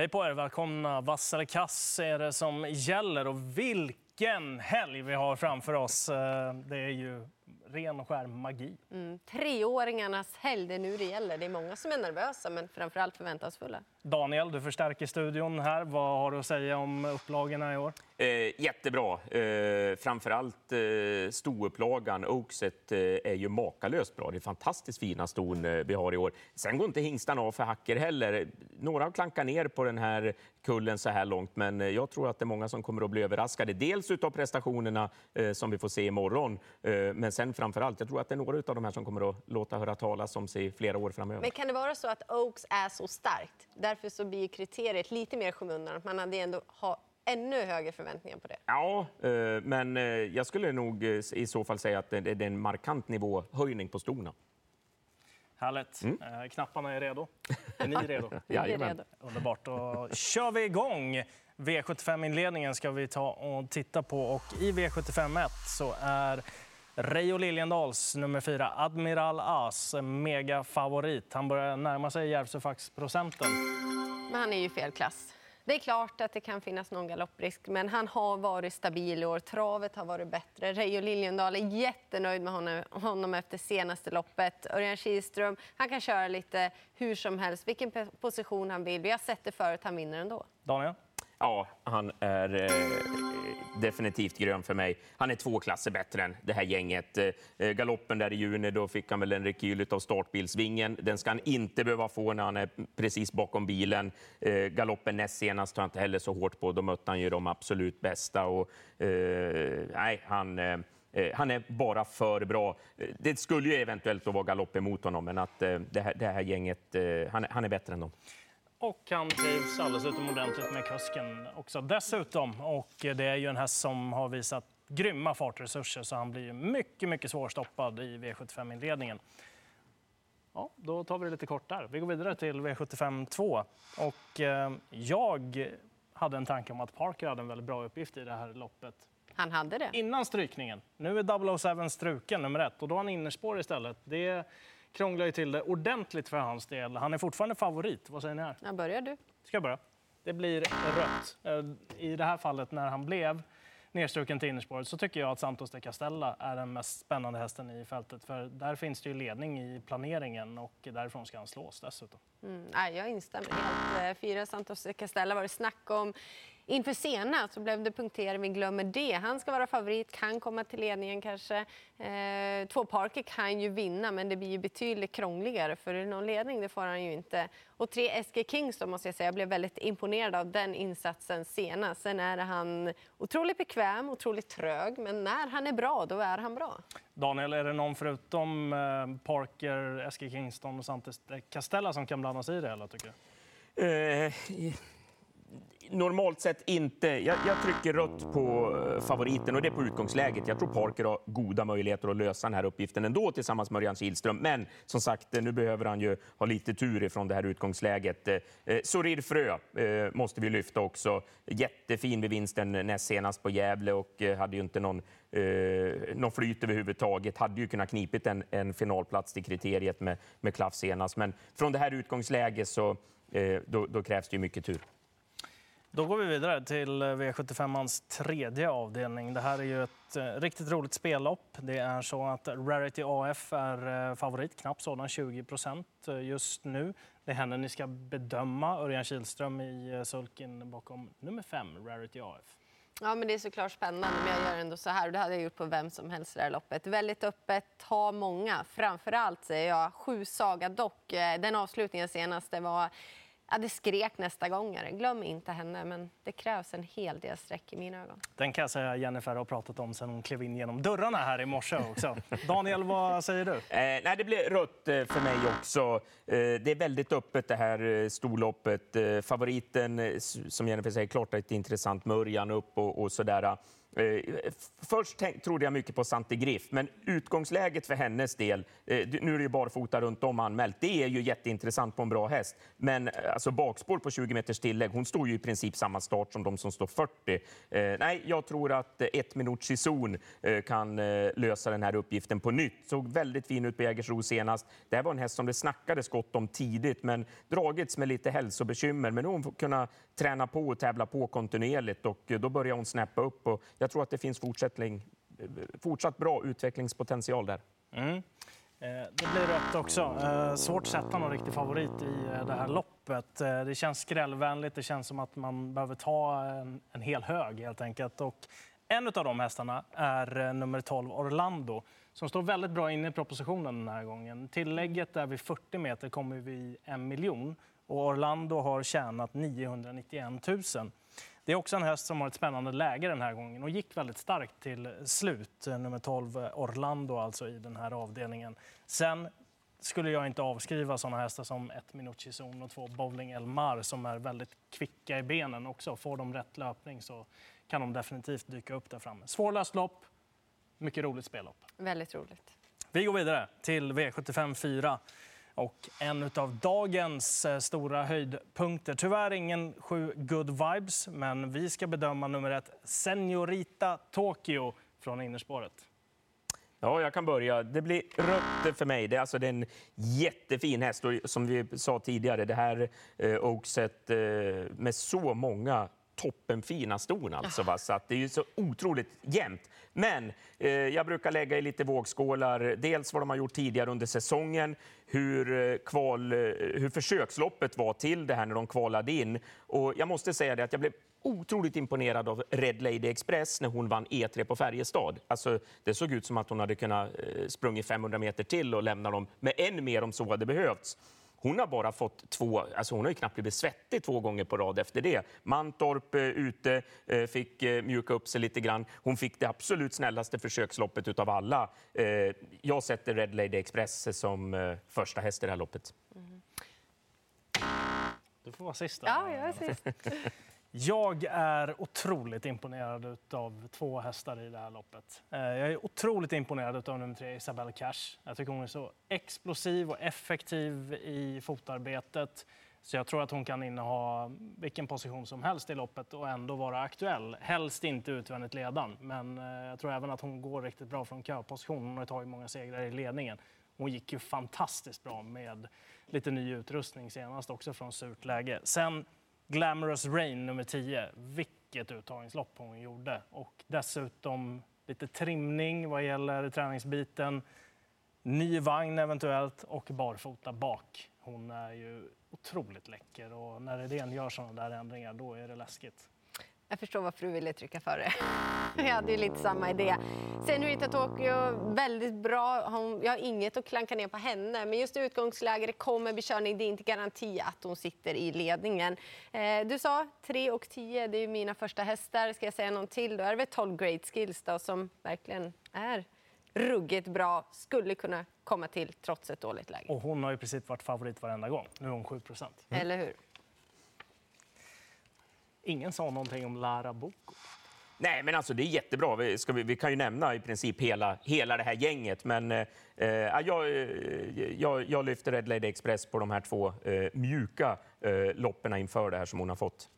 Hej på er, välkomna. Vass eller kass är det som gäller och vilken helg vi har framför oss. Eh, det är ju ren och skär magi. Mm. Treåringarnas helg, det är nu det gäller. Det är många som är nervösa men framförallt förväntansfulla. Daniel, du förstärker studion här. Vad har du att säga om upplagorna i år? Eh, jättebra. Eh, framförallt eh, stoupplagan, Oakset, eh, är ju makalöst bra. Det är fantastiskt fina ston eh, vi har i år. Sen går inte hingstarna av för hacker heller. Några har klankat ner på den här kullen så här långt, men eh, jag tror att det är många som kommer att bli överraskade. Dels av prestationerna eh, som vi får se imorgon, eh, men sen framför allt, jag tror att det är några av de här som kommer att låta höra talas om sig flera år framöver. Men kan det vara så att Oaks är så starkt? Därför så blir kriteriet lite mer i skymundan. Man hade ändå ha ännu högre förväntningar på det. Ja, eh, men eh, jag skulle nog eh, i så fall säga att det är en markant nivåhöjning på stona. Härligt. Mm. Knapparna är redo. Är ni redo? Jajamän. Underbart. Då kör vi igång. V75-inledningen ska vi ta och titta på. Och I V75 1 så är Reijo Liljendals nummer fyra, Admiral As, mega favorit. Han börjar närma sig Järvsöfax-procenten. Men han är ju fel klass. Det är klart att det kan finnas någon galopprisk, men han har varit stabil i år. Travet har varit bättre. Reijo Liljendal är jättenöjd med honom, honom efter senaste loppet. Örjan Kihlström, han kan köra lite hur som helst, vilken position han vill. Vi har sett det förut, han vinner ändå. Daniel? Ja, han är eh, definitivt grön för mig. Han är två klasser bättre än det här gänget. Eh, eh, galoppen där i juni, då fick han väl en rekyl av startbilsvingen. Den ska han inte behöva få när han är precis bakom bilen. Eh, galoppen näst senast tar han inte heller så hårt på. Då mötte han ju de absolut bästa. Och, eh, nej, han... Han är bara för bra. Det skulle ju eventuellt vara galopp emot honom, men att det här, det här gänget, han, han är bättre än dem. Och han trivs alldeles utomordentligt med kusken också dessutom. Och det är ju en häst som har visat grymma fartresurser så han blir mycket, mycket svårstoppad i V75-inledningen. Ja, då tar vi det lite kort där. Vi går vidare till V75 2. Och eh, jag hade en tanke om att Parker hade en väldigt bra uppgift i det här loppet. Han hade det? Innan strykningen. Nu är 007 struken, nummer ett, och då har han innerspår istället. Det krånglar ju till det ordentligt för hans del. Han är fortfarande favorit. Vad säger ni här? Ja, börjar du. Ska jag börja? Det blir rött. Eh, I det här fallet, när han blev nedstruken till innerspåret så tycker jag att Santos de Castella är den mest spännande hästen i fältet. För där finns det ju ledning i planeringen och därifrån ska han slås dessutom. Mm, jag instämmer helt. Eh, fyra Santos de Castella var det snack om Inför senast så blev det punktering, vi glömmer det. Han ska vara favorit, kan komma till ledningen kanske. Eh, två Parker kan ju vinna, men det blir ju betydligt krångligare för någon ledning det får han ju inte. Och tre SG Kings då måste jag säga, jag blev väldigt imponerad av den insatsen senast. Sen är han otroligt bekväm, otroligt trög, men när han är bra, då är han bra. Daniel, är det någon förutom eh, Parker, SG Kingston och Santos Castella som kan blanda sig i det hela, tycker du? Eh, normalt sett inte. Jag, jag, trycker rött på eh, favoriten och det är på utgångsläget. Jag tror Parker har goda möjligheter att lösa den här uppgiften ändå tillsammans med Örjan Kihlström. Men som sagt, eh, nu behöver han ju ha lite tur ifrån det här utgångsläget. Eh, eh, Sorir Frö eh, måste vi lyfta också. Jättefin vid vinsten näst senast på Gävle och eh, hade ju inte någon, eh, någon flyt överhuvudtaget. Hade ju kunnat knipit en, en finalplats till kriteriet med, med klaff senast. Men från det här utgångsläget så eh, då, då krävs det ju mycket tur. Då går vi vidare till eh, V75ans tredje avdelning. Det här är ju ett eh, riktigt roligt spellopp. Det är så att Rarity AF är eh, favorit, knappt sådan, 20 procent just nu. Det är henne ni ska bedöma. Örjan Kihlström i sulken bakom nummer fem, Rarity AF. Ja, men det är såklart spännande, men jag gör ändå så här. Det hade jag gjort på vem som helst i det här loppet. Väldigt öppet, ha många. Framför allt säger jag sju Saga Dock. Den avslutningen senaste var Ja, det skrek nästa gångare. Glöm inte henne, men det krävs en hel del streck i mina ögon. Den kan jag säga Jennifer har pratat om sen hon klev in genom dörrarna här i morse också. Daniel, vad säger du? Eh, nej, det blir rött eh, för mig också. Eh, det är väldigt öppet det här eh, storloppet. Eh, favoriten, som Jennifer säger, klart ett intressant Mörjan upp och, och sådär. Eh, först tänk, trodde jag mycket på Santi Griff, men utgångsläget för hennes del, eh, nu är det ju barfota runt om anmält, det är ju jätteintressant på en bra häst. Men eh, alltså bakspår på 20 meters tillägg, hon står ju i princip samma start som de som står 40. Eh, nej, jag tror att ett minuts i zon kan lösa den här uppgiften på nytt. Såg väldigt fin ut på Jägersro senast. Det här var en häst som det snackades gott om tidigt, men dragits med lite hälsobekymmer. Men nu har hon kunnat träna på och tävla på kontinuerligt och då börjar hon snäppa upp. Och jag tror att det finns fortsättning, fortsatt bra utvecklingspotential där. Mm. Eh, det blir rött också. Eh, svårt att sätta någon riktig favorit i eh, det här loppet. Det känns skrällvänligt. Det känns som att man behöver ta en, en hel hög helt enkelt. Och en av de hästarna är nummer 12 Orlando som står väldigt bra inne i propositionen den här gången. Tillägget är vid 40 meter kommer vi en miljon och Orlando har tjänat 991 000. Det är också en häst som har ett spännande läge den här gången och gick väldigt starkt till slut. Nummer 12 Orlando alltså i den här avdelningen. Sen skulle jag inte avskriva sådana hästar som ett Minucci Zon och två Bowling Elmar som är väldigt kvicka i benen också. Får de rätt löpning så kan de definitivt dyka upp där framme. Svårlöst lopp, mycket roligt spellopp. Väldigt roligt. Vi går vidare till V75 4. Och en av dagens eh, stora höjdpunkter. Tyvärr ingen sju good vibes, men vi ska bedöma nummer ett, Senorita Tokyo från innerspåret. Ja, jag kan börja. Det blir rött för mig. Det är, alltså, det är en jättefin häst. Och som vi sa tidigare, det här eh, Oakset eh, med så många toppenfina ston. Alltså, va? Så att det är ju så otroligt jämnt. Men eh, jag brukar lägga i lite vågskålar. Dels vad de har gjort tidigare under säsongen, hur, eh, kval, eh, hur försöksloppet var till det här när de kvalade in. Och jag måste säga det att jag blev otroligt imponerad av Red Lady Express när hon vann E3 på Färjestad. Alltså, det såg ut som att hon hade kunnat eh, sprungit 500 meter till och lämna dem med än mer om så hade behövts. Hon har bara fått två, alltså hon har ju knappt blivit svettig två gånger på rad efter det. Mantorp eh, ute, eh, fick eh, mjuka upp sig lite grann. Hon fick det absolut snällaste försöksloppet utav alla. Jag sätter Red Lady Express som första häst i det här loppet. Mm. Du får vara sist. Ja, jag är sist. Jag är otroligt imponerad av två hästar i det här loppet. Eh, jag är otroligt imponerad av nummer tre, Isabelle Cash. Jag tycker hon är så explosiv och effektiv i fotarbetet. Så jag tror att hon kan inneha vilken position som helst i loppet och ändå vara aktuell. Helst inte utvändigt ledan, men eh, jag tror även att hon går riktigt bra från köposition. Hon har tagit många segrar i ledningen. Hon gick ju fantastiskt bra med lite ny utrustning senast också från surt läge. Sen Glamorous Rain nummer 10. Vilket uttagningslopp hon gjorde. Och dessutom lite trimning vad gäller träningsbiten. Ny vagn eventuellt och barfota bak. Hon är ju otroligt läcker och när Redén gör sådana där ändringar då är det läskigt. Jag förstår varför du ville trycka för det. Jag hade ju lite samma idé. Senorita Tokyo, väldigt bra. Hon, jag har inget att klanka ner på henne, men just utgångsläget kommer bli körning. Det är inte garanti att hon sitter i ledningen. Eh, du sa 3 och 10, det är mina första hästar. Ska jag säga någon till då är det väl 12 Great Skills då, som verkligen är ruggigt bra. Skulle kunna komma till trots ett dåligt läge. Och hon har i princip varit favorit varenda gång. Nu är hon 7 procent. Mm. Eller hur? Ingen sa någonting om Lara Boko. Nej, men alltså det är jättebra. Vi, vi, vi kan ju nämna i princip hela, hela det här gänget. Men eh, jag, jag, jag lyfter Red Lady Express på de här två eh, mjuka eh, loppen inför det här som hon har fått.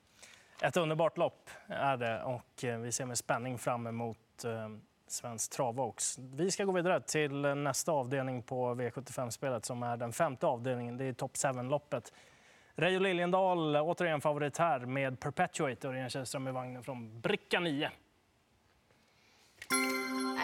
Ett underbart lopp är det och eh, vi ser med spänning fram emot eh, Svensk Travox. Vi ska gå vidare till nästa avdelning på V75-spelet som är den femte avdelningen. Det är Top 7-loppet. Reijo Liljendahl, återigen favorit här med Perpetuate. Örjan Källström i vagnen från bricka 9.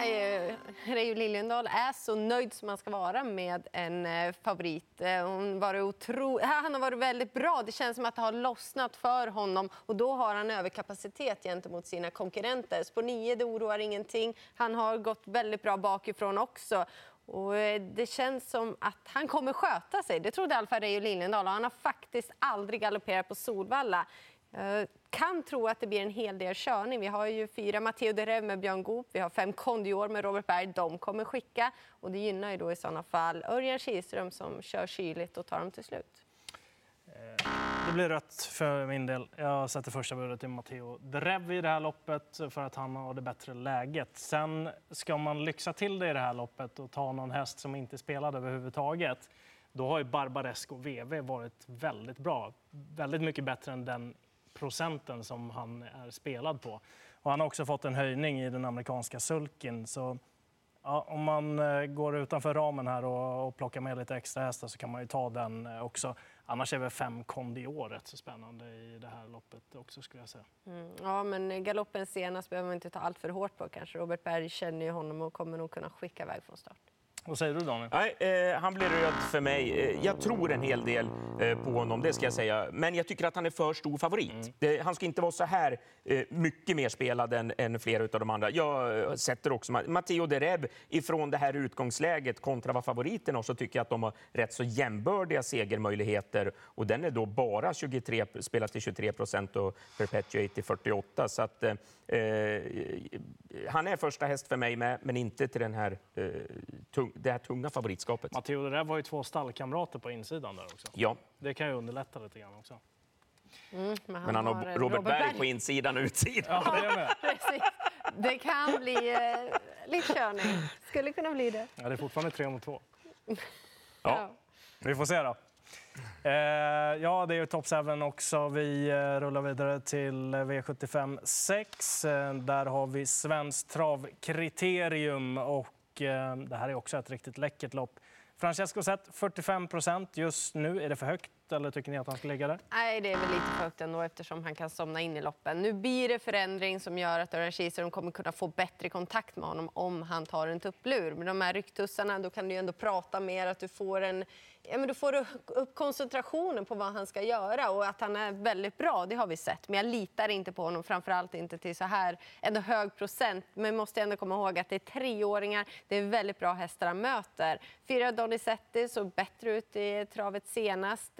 Eh, Reijo Liljendahl är så nöjd som man ska vara med en eh, favorit. Eh, hon var otro... Han har varit väldigt bra. Det känns som att det har lossnat för honom och då har han överkapacitet gentemot sina konkurrenter. Spår 9, det oroar ingenting. Han har gått väldigt bra bakifrån också. Och eh, det känns som att han kommer sköta sig. Det trodde i alla fall Reijo Liljendahl. Han har faktiskt aldrig galopperat på Solvalla. Jag kan tro att det blir en hel del körning. Vi har ju fyra Matteo Derev med Björn Goop, vi har fem Kondior med Robert Berg. De kommer skicka och det gynnar ju då i sådana fall Örjan Kihlström som kör kyligt och tar dem till slut. Det blir rött för min del. Jag sätter första budet till Matteo Drev i det här loppet för att han har det bättre läget. Sen ska man lyxa till det i det här loppet och ta någon häst som inte spelade överhuvudtaget. Då har ju Barbaresco VV varit väldigt bra. Väldigt mycket bättre än den procenten som han är spelad på. Och han har också fått en höjning i den amerikanska sulken. Så ja, om man eh, går utanför ramen här och, och plockar med lite extra hästar så kan man ju ta den eh, också. Annars är väl fem Kondior rätt så spännande i det här loppet också skulle jag säga. Mm, ja, men galoppen senast behöver man inte ta allt för hårt på kanske. Robert Berg känner ju honom och kommer nog kunna skicka iväg från start. Vad säger du Daniel? Nej, eh, han blir röd för mig. Eh, jag tror en hel del eh, på honom, det ska jag säga. Men jag tycker att han är för stor favorit. Mm. Det, han ska inte vara så här eh, mycket mer spelad än, än flera av de andra. Jag sätter också Ma- Matteo Dereb ifrån det här utgångsläget kontra vad favoriten har så tycker jag att de har rätt så jämbördiga segermöjligheter. Och den är då bara 23, spelas till 23 procent och Perpetuate till 48. Så att, eh, han är första häst för mig med, men inte till den här, eh, tung, det här tunga favoritskapet. Matteo Drev har ju två stallkamrater på insidan där också. Ja, Det kan ju underlätta lite grann också. Mm, men han har eh, Robert, Berg på insidan och utsidan. Ja, det. Det kan bli eh, lite körning. Skulle kunna bli det. Ja, det är fortfarande tre mot två. Ja. Vi får se då. Eh, ja, det är ju Top 7 också. Vi eh, rullar vidare till V75 6. Eh, där har vi Svenskt travkriterium och Eh, det här är också ett riktigt läckert lopp. Francesco Zet 45 procent just nu. Är det för högt eller tycker ni att han ska ligga där? Nej, det är väl lite för högt ändå eftersom han kan somna in i loppen. Nu blir det förändring som gör att Örjan kommer kunna få bättre kontakt med honom om han tar en tupplur. Med de här rycktussarna då kan du ju ändå prata mer, att du får en Ja, men du får upp koncentrationen på vad han ska göra och att han är väldigt bra, det har vi sett. Men jag litar inte på honom, framförallt inte till så här ändå hög procent. Men måste ändå komma ihåg att det är treåringar, det är väldigt bra hästar han möter. Fyra Donizetti såg bättre ut i travet senast.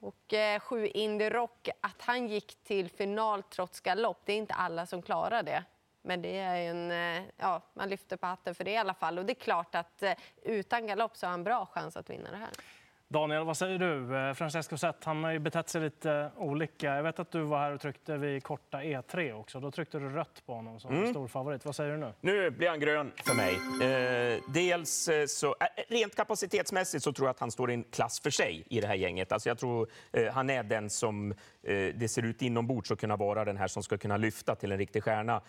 Och eh, sju Indy Rock, att han gick till final trots galopp, det är inte alla som klarar det. Men det är en, eh, ja, man lyfter på hatten för det i alla fall. Och det är klart att eh, utan galopp så har han bra chans att vinna det här. Daniel, vad säger du? Eh, Francesco Zet, han har ju betett sig lite olika. Jag vet att du var här och tryckte vid korta E3 också. Då tryckte du rött på honom som stor favorit. Vad säger du nu? Nu blir han grön för mig. Eh, dels eh, så, eh, rent kapacitetsmässigt så tror jag att han står i en klass för sig i det här gänget. Alltså jag tror eh, han är den som eh, det ser ut inombords att kunna vara den här som ska kunna lyfta till en riktig stjärna.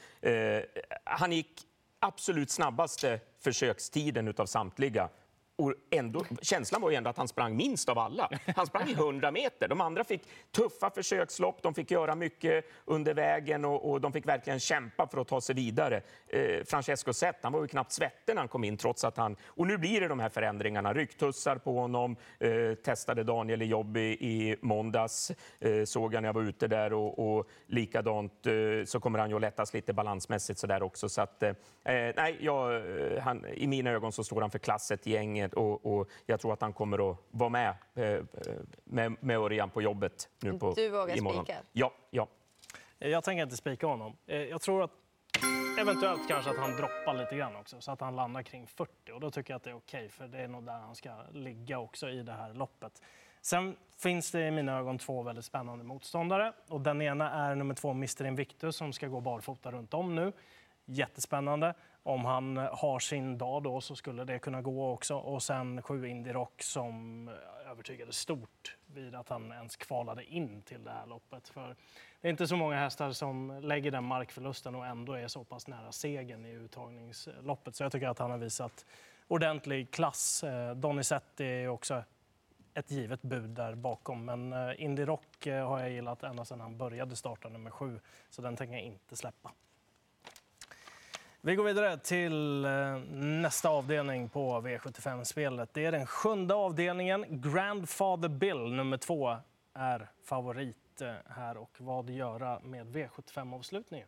Han gick absolut snabbaste försökstiden utav samtliga. Och ändå, känslan var ju ändå att han sprang minst av alla. Han sprang i 100 meter. De andra fick tuffa försökslopp, de fick göra mycket under vägen och, och de fick verkligen kämpa för att ta sig vidare. Eh, Francesco Zet, han var ju knappt svettig när han kom in trots att han... Och nu blir det de här förändringarna. Rycktussar på honom, eh, testade Daniel i jobb i, i måndags, eh, såg jag när jag var ute där och, och likadant eh, så kommer han ju att lättas lite balansmässigt sådär också. Så att, eh, eh nej, jag, eh, han, i mina ögon så står han för klasset gänget och, och jag tror att han kommer att vara med eh, med, med Örjan på jobbet nu på Du vågar imorgon. spika? Ja, ja. Jag tänker inte spika honom. Eh, Jag tror att eventuellt kanske att han droppar lite grann också så att han landar kring 40 och då tycker jag att det är okej för det är nog där han ska ligga också i det här loppet. Sen finns det i mina ögon två väldigt spännande motståndare och den ena är nummer två Mr Invictus som ska gå barfota runt om nu. Jättespännande. Om han har sin dag då så skulle det kunna gå också. Och sen sju Indy Rock som övertygade stort vid att han ens kvalade in till det här loppet. För det är inte så många hästar som lägger den markförlusten och ändå är så pass nära segern i uttagningsloppet. Så jag tycker att han har visat ordentlig klass. Eh, Donizetti är också ett givet bud där bakom. Men eh, Indy Rock eh, har jag gillat ända sedan han började starta nummer sju. Så den tänker jag inte släppa. Vi går vidare till eh, nästa avdelning på V75-spelet. Det är den sjunde avdelningen. Grandfather Bill, nummer två, är favorit eh, här. Och vad göra med V75-avslutningen?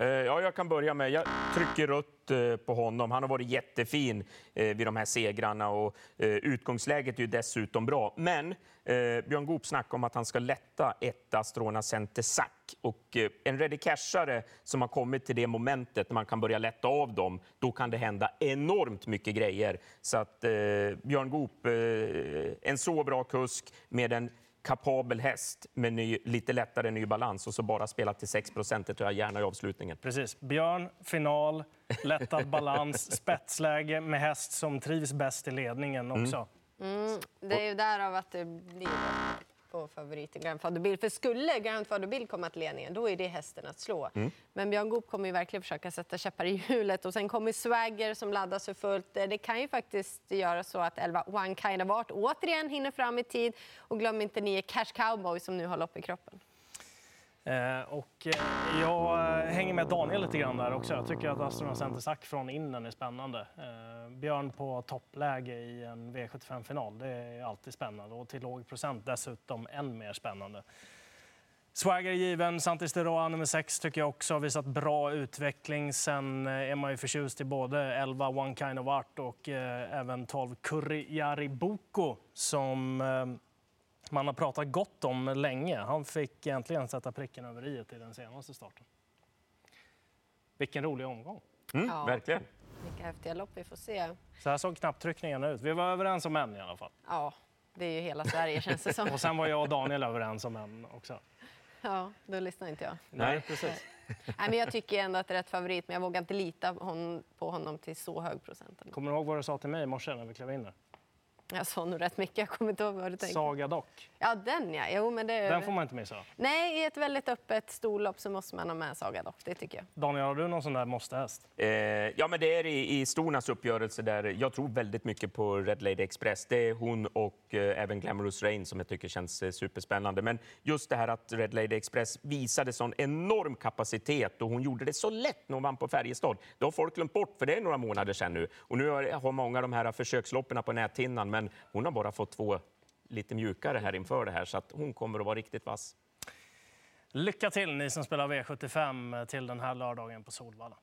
Eh, ja, jag kan börja med, jag trycker rött eh, på honom. Han har varit jättefin eh, vid de här segrarna och utgångsläget är ju dessutom bra. Men eh, Björn Goop snackade om att han ska lätta ett Astrona Center Sack. Och en ready cashare som har kommit till det momentet när man kan börja lätta av dem, då kan det hända enormt mycket grejer. Så att eh, Björn Goop, eh, en så bra kusk med en kapabel häst med ny, lite lättare ny balans och så bara spela till 6 procent. Det tar jag gärna i avslutningen. Precis. Björn, final, lättad balans, spetsläge med häst som trivs bäst i ledningen också. Mm, det är ju därav att det blir på favorit i Grand Father Bill. För skulle Grand Father Bill komma till ledningen, då är det hästen att slå. Men Björn Goop kommer ju verkligen försöka sätta käppar i hjulet. Och sen kommer Swagger som laddas för fullt. Det kan ju faktiskt göra så att 11 One Kind of Art återigen hinner fram i tid. Och glöm inte nio Cash Cowboy som nu har lopp i kroppen. Eh, och eh, jag eh, hänger med Daniel lite grann där också. Jag tycker att Astronaut Center Sack från innen är spännande. Eh, Björn på toppläge i en V75-final, det är alltid spännande. Och till låg procent dessutom än mer spännande. Swagger är given, Santis de Roa, nummer 6 tycker jag också har visat bra utveckling. Sen eh, är man ju förtjust i både 11 One Kind of Art och eh, även 12 Kurri Boko som eh, man har pratat gott om länge. Han fick äntligen sätta pricken över i i den senaste starten. Vilken rolig omgång. Mm, Ja. Verkligen. Vilka häftiga lopp vi får se. Så här såg knapptryckningarna ut. Vi var överens om en i alla fall. Ja, det är ju hela Sverige känns det som. Och sen var jag och Daniel överens om en också. Ja, då lyssnar inte jag. Nej. precis. Nej, men jag tycker ändå att det är rätt favorit, men jag vågar inte lita hon, på honom till så hög procent. Kommer du ihåg vad du sa till mig i morse när vi klev in där? Jag sa nog rätt mycket, jag kommer inte ihåg vad du tänkte. Saga Dock. Ja, den ja. Jo, men det... Den får man inte missa. Nej, i ett väldigt öppet storlopp så måste man ha med Saga dock, det tycker jag. Daniel, har du någon sån där måste-häst? Eh, ja, men det är i, i Stornas uppgörelse där jag tror väldigt mycket på Red Lady Express. Det är hon och eh, även Glamorous Rain som jag tycker känns eh, superspännande. Men just det här att Red Lady Express visade sån enorm kapacitet och hon gjorde det så lätt när hon vann på Färjestad. Det har folk glömt bort, för det är några månader sedan nu. Och nu har, har många av de här försöksloppen på näthinnan, men hon har bara fått två lite mjukare här inför det här, så att hon kommer att vara riktigt vass. Lycka till ni som spelar V75 till den här lördagen på Solvalla.